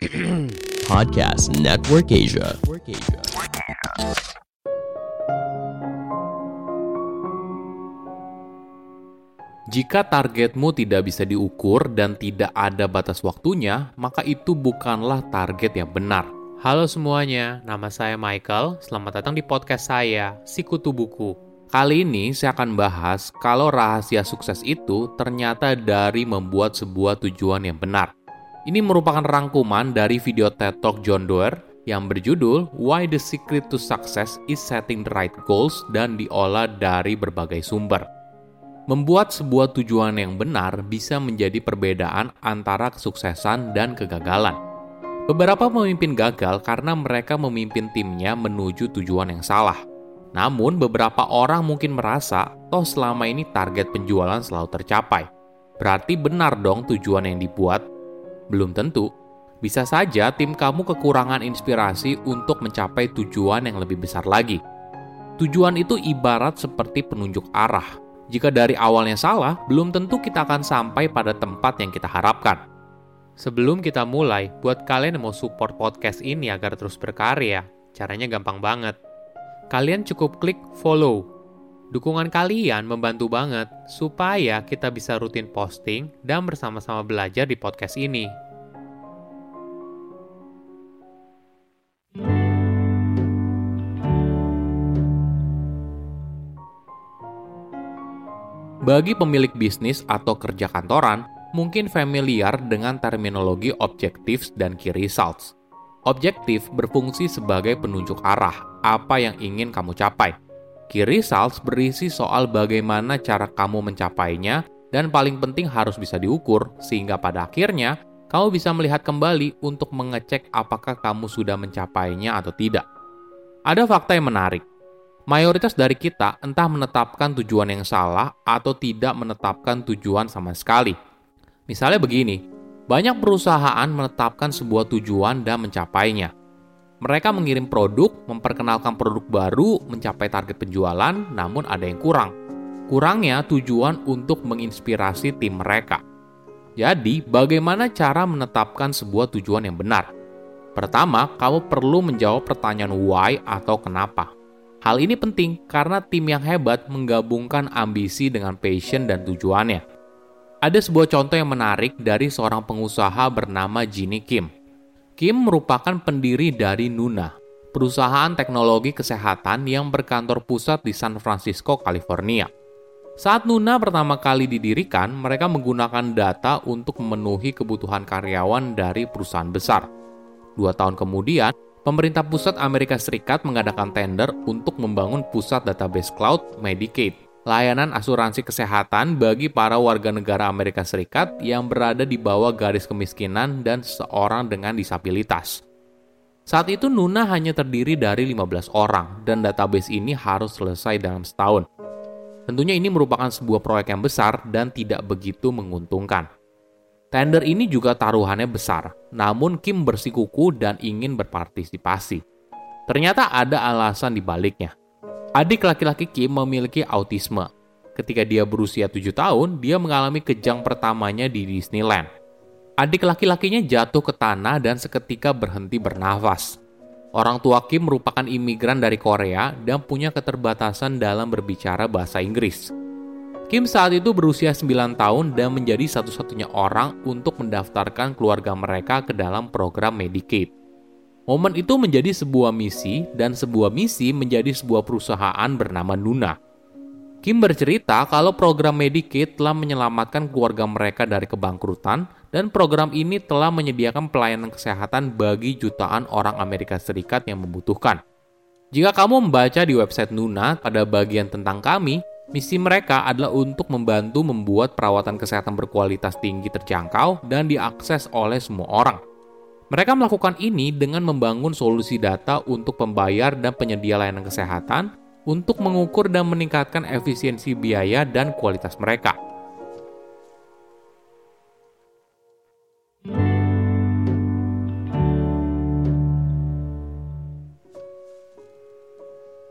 Podcast Network Asia. Jika targetmu tidak bisa diukur dan tidak ada batas waktunya, maka itu bukanlah target yang benar. Halo semuanya, nama saya Michael. Selamat datang di podcast saya, Sikutu Buku. Kali ini saya akan bahas kalau rahasia sukses itu ternyata dari membuat sebuah tujuan yang benar. Ini merupakan rangkuman dari video TED Talk John Doerr yang berjudul Why the Secret to Success is Setting the Right Goals dan diolah dari berbagai sumber. Membuat sebuah tujuan yang benar bisa menjadi perbedaan antara kesuksesan dan kegagalan. Beberapa pemimpin gagal karena mereka memimpin timnya menuju tujuan yang salah. Namun, beberapa orang mungkin merasa, toh selama ini target penjualan selalu tercapai. Berarti benar dong tujuan yang dibuat? Belum tentu. Bisa saja tim kamu kekurangan inspirasi untuk mencapai tujuan yang lebih besar lagi. Tujuan itu ibarat seperti penunjuk arah jika dari awalnya salah, belum tentu kita akan sampai pada tempat yang kita harapkan. Sebelum kita mulai, buat kalian yang mau support podcast ini agar terus berkarya, caranya gampang banget. Kalian cukup klik follow. Dukungan kalian membantu banget supaya kita bisa rutin posting dan bersama-sama belajar di podcast ini. Bagi pemilik bisnis atau kerja kantoran, mungkin familiar dengan terminologi objectives dan key results. Objektif berfungsi sebagai penunjuk arah apa yang ingin kamu capai. Key results berisi soal bagaimana cara kamu mencapainya dan paling penting harus bisa diukur sehingga pada akhirnya kamu bisa melihat kembali untuk mengecek apakah kamu sudah mencapainya atau tidak. Ada fakta yang menarik. Mayoritas dari kita entah menetapkan tujuan yang salah atau tidak menetapkan tujuan sama sekali. Misalnya begini, banyak perusahaan menetapkan sebuah tujuan dan mencapainya. Mereka mengirim produk, memperkenalkan produk baru, mencapai target penjualan, namun ada yang kurang. Kurangnya tujuan untuk menginspirasi tim mereka. Jadi, bagaimana cara menetapkan sebuah tujuan yang benar? Pertama, kamu perlu menjawab pertanyaan why atau kenapa. Hal ini penting karena tim yang hebat menggabungkan ambisi dengan passion dan tujuannya. Ada sebuah contoh yang menarik dari seorang pengusaha bernama Ginny Kim. Kim merupakan pendiri dari Nuna, perusahaan teknologi kesehatan yang berkantor pusat di San Francisco, California. Saat Nuna pertama kali didirikan, mereka menggunakan data untuk memenuhi kebutuhan karyawan dari perusahaan besar. Dua tahun kemudian, pemerintah pusat Amerika Serikat mengadakan tender untuk membangun pusat database cloud Medicaid, layanan asuransi kesehatan bagi para warga negara Amerika Serikat yang berada di bawah garis kemiskinan dan seorang dengan disabilitas. Saat itu Nuna hanya terdiri dari 15 orang dan database ini harus selesai dalam setahun. Tentunya ini merupakan sebuah proyek yang besar dan tidak begitu menguntungkan. Tender ini juga taruhannya besar, namun Kim bersikuku dan ingin berpartisipasi. Ternyata ada alasan di baliknya. Adik laki-laki Kim memiliki autisme. Ketika dia berusia 7 tahun, dia mengalami kejang pertamanya di Disneyland. Adik laki-lakinya jatuh ke tanah dan seketika berhenti bernafas. Orang tua Kim merupakan imigran dari Korea dan punya keterbatasan dalam berbicara bahasa Inggris. Kim saat itu berusia 9 tahun dan menjadi satu-satunya orang untuk mendaftarkan keluarga mereka ke dalam program Medicaid. Momen itu menjadi sebuah misi dan sebuah misi menjadi sebuah perusahaan bernama Nuna. Kim bercerita kalau program Medicaid telah menyelamatkan keluarga mereka dari kebangkrutan dan program ini telah menyediakan pelayanan kesehatan bagi jutaan orang Amerika Serikat yang membutuhkan. Jika kamu membaca di website Nuna pada bagian tentang kami, Misi mereka adalah untuk membantu membuat perawatan kesehatan berkualitas tinggi terjangkau dan diakses oleh semua orang. Mereka melakukan ini dengan membangun solusi data untuk pembayar dan penyedia layanan kesehatan untuk mengukur dan meningkatkan efisiensi biaya dan kualitas mereka.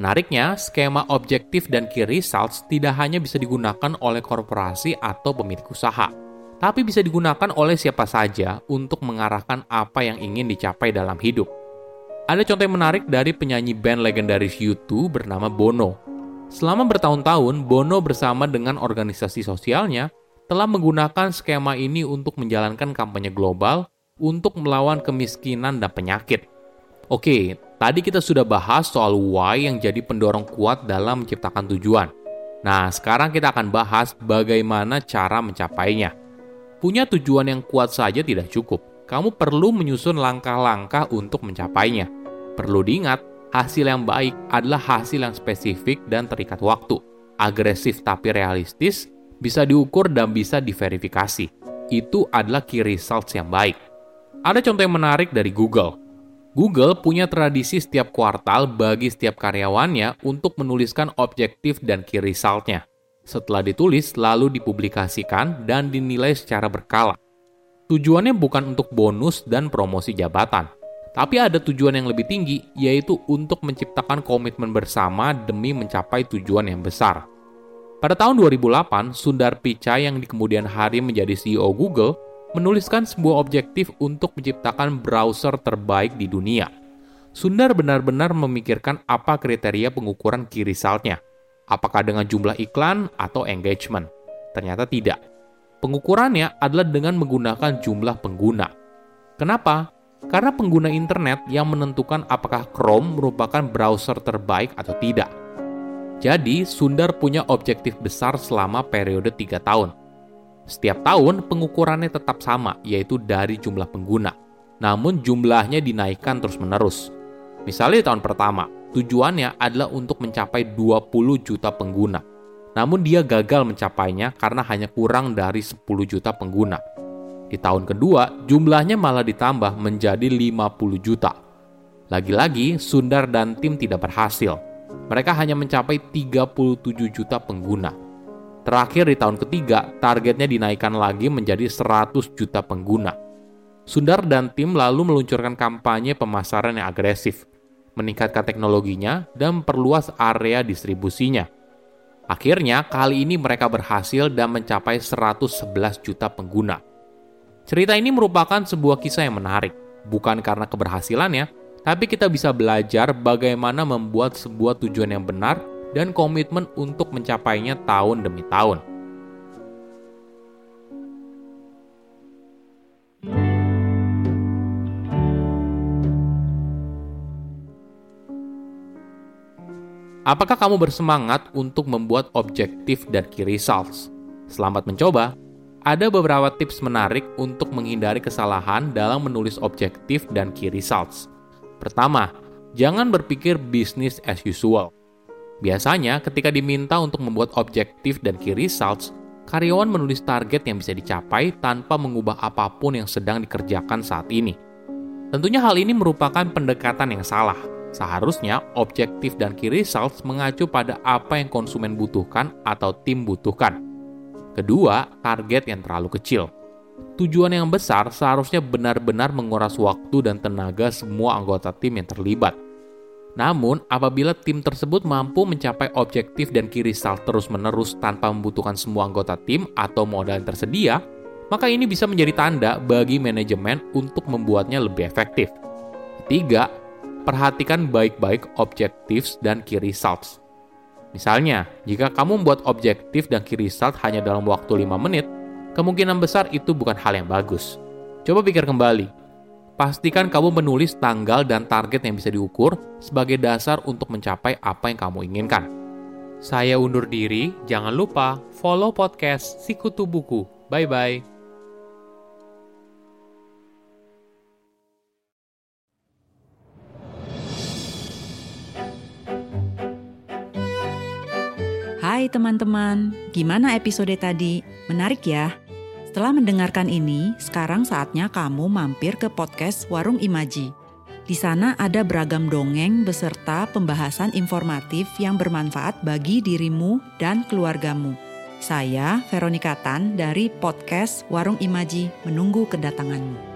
Menariknya, skema objektif dan key results tidak hanya bisa digunakan oleh korporasi atau pemilik usaha, tapi bisa digunakan oleh siapa saja untuk mengarahkan apa yang ingin dicapai dalam hidup. Ada contoh yang menarik dari penyanyi band legendaris U2 bernama Bono. Selama bertahun-tahun, Bono bersama dengan organisasi sosialnya telah menggunakan skema ini untuk menjalankan kampanye global untuk melawan kemiskinan dan penyakit. Oke, tadi kita sudah bahas soal why yang jadi pendorong kuat dalam menciptakan tujuan. Nah, sekarang kita akan bahas bagaimana cara mencapainya. Punya tujuan yang kuat saja tidak cukup. Kamu perlu menyusun langkah-langkah untuk mencapainya. Perlu diingat, hasil yang baik adalah hasil yang spesifik dan terikat waktu. Agresif tapi realistis, bisa diukur dan bisa diverifikasi. Itu adalah key results yang baik. Ada contoh yang menarik dari Google. Google punya tradisi setiap kuartal bagi setiap karyawannya untuk menuliskan objektif dan key resultnya. Setelah ditulis, lalu dipublikasikan dan dinilai secara berkala. Tujuannya bukan untuk bonus dan promosi jabatan, tapi ada tujuan yang lebih tinggi, yaitu untuk menciptakan komitmen bersama demi mencapai tujuan yang besar. Pada tahun 2008, Sundar Pichai yang di kemudian hari menjadi CEO Google menuliskan sebuah objektif untuk menciptakan browser terbaik di dunia. Sundar benar-benar memikirkan apa kriteria pengukuran key resultnya, Apakah dengan jumlah iklan atau engagement? Ternyata tidak. Pengukurannya adalah dengan menggunakan jumlah pengguna. Kenapa? Karena pengguna internet yang menentukan apakah Chrome merupakan browser terbaik atau tidak. Jadi, Sundar punya objektif besar selama periode 3 tahun. Setiap tahun, pengukurannya tetap sama, yaitu dari jumlah pengguna. Namun, jumlahnya dinaikkan terus-menerus. Misalnya tahun pertama, Tujuannya adalah untuk mencapai 20 juta pengguna. Namun dia gagal mencapainya karena hanya kurang dari 10 juta pengguna. Di tahun kedua, jumlahnya malah ditambah menjadi 50 juta. Lagi-lagi, Sundar dan tim tidak berhasil. Mereka hanya mencapai 37 juta pengguna. Terakhir di tahun ketiga, targetnya dinaikkan lagi menjadi 100 juta pengguna. Sundar dan tim lalu meluncurkan kampanye pemasaran yang agresif – meningkatkan teknologinya, dan memperluas area distribusinya. Akhirnya, kali ini mereka berhasil dan mencapai 111 juta pengguna. Cerita ini merupakan sebuah kisah yang menarik, bukan karena keberhasilannya, tapi kita bisa belajar bagaimana membuat sebuah tujuan yang benar dan komitmen untuk mencapainya tahun demi tahun. Apakah kamu bersemangat untuk membuat objektif dan key results? Selamat mencoba. Ada beberapa tips menarik untuk menghindari kesalahan dalam menulis objektif dan key results. Pertama, jangan berpikir bisnis as usual. Biasanya, ketika diminta untuk membuat objektif dan key results, karyawan menulis target yang bisa dicapai tanpa mengubah apa pun yang sedang dikerjakan saat ini. Tentunya hal ini merupakan pendekatan yang salah, Seharusnya objektif dan key results mengacu pada apa yang konsumen butuhkan atau tim butuhkan. Kedua, target yang terlalu kecil. Tujuan yang besar seharusnya benar-benar menguras waktu dan tenaga semua anggota tim yang terlibat. Namun, apabila tim tersebut mampu mencapai objektif dan key result terus-menerus tanpa membutuhkan semua anggota tim atau modal yang tersedia, maka ini bisa menjadi tanda bagi manajemen untuk membuatnya lebih efektif. Tiga, perhatikan baik-baik objektif dan key results. Misalnya, jika kamu membuat objektif dan key result hanya dalam waktu 5 menit, kemungkinan besar itu bukan hal yang bagus. Coba pikir kembali. Pastikan kamu menulis tanggal dan target yang bisa diukur sebagai dasar untuk mencapai apa yang kamu inginkan. Saya undur diri, jangan lupa follow podcast Sikutu Buku. Bye-bye. Hai teman-teman, gimana episode tadi? Menarik ya? Setelah mendengarkan ini, sekarang saatnya kamu mampir ke podcast Warung Imaji. Di sana ada beragam dongeng beserta pembahasan informatif yang bermanfaat bagi dirimu dan keluargamu. Saya, Veronika Tan dari podcast Warung Imaji, menunggu kedatanganmu.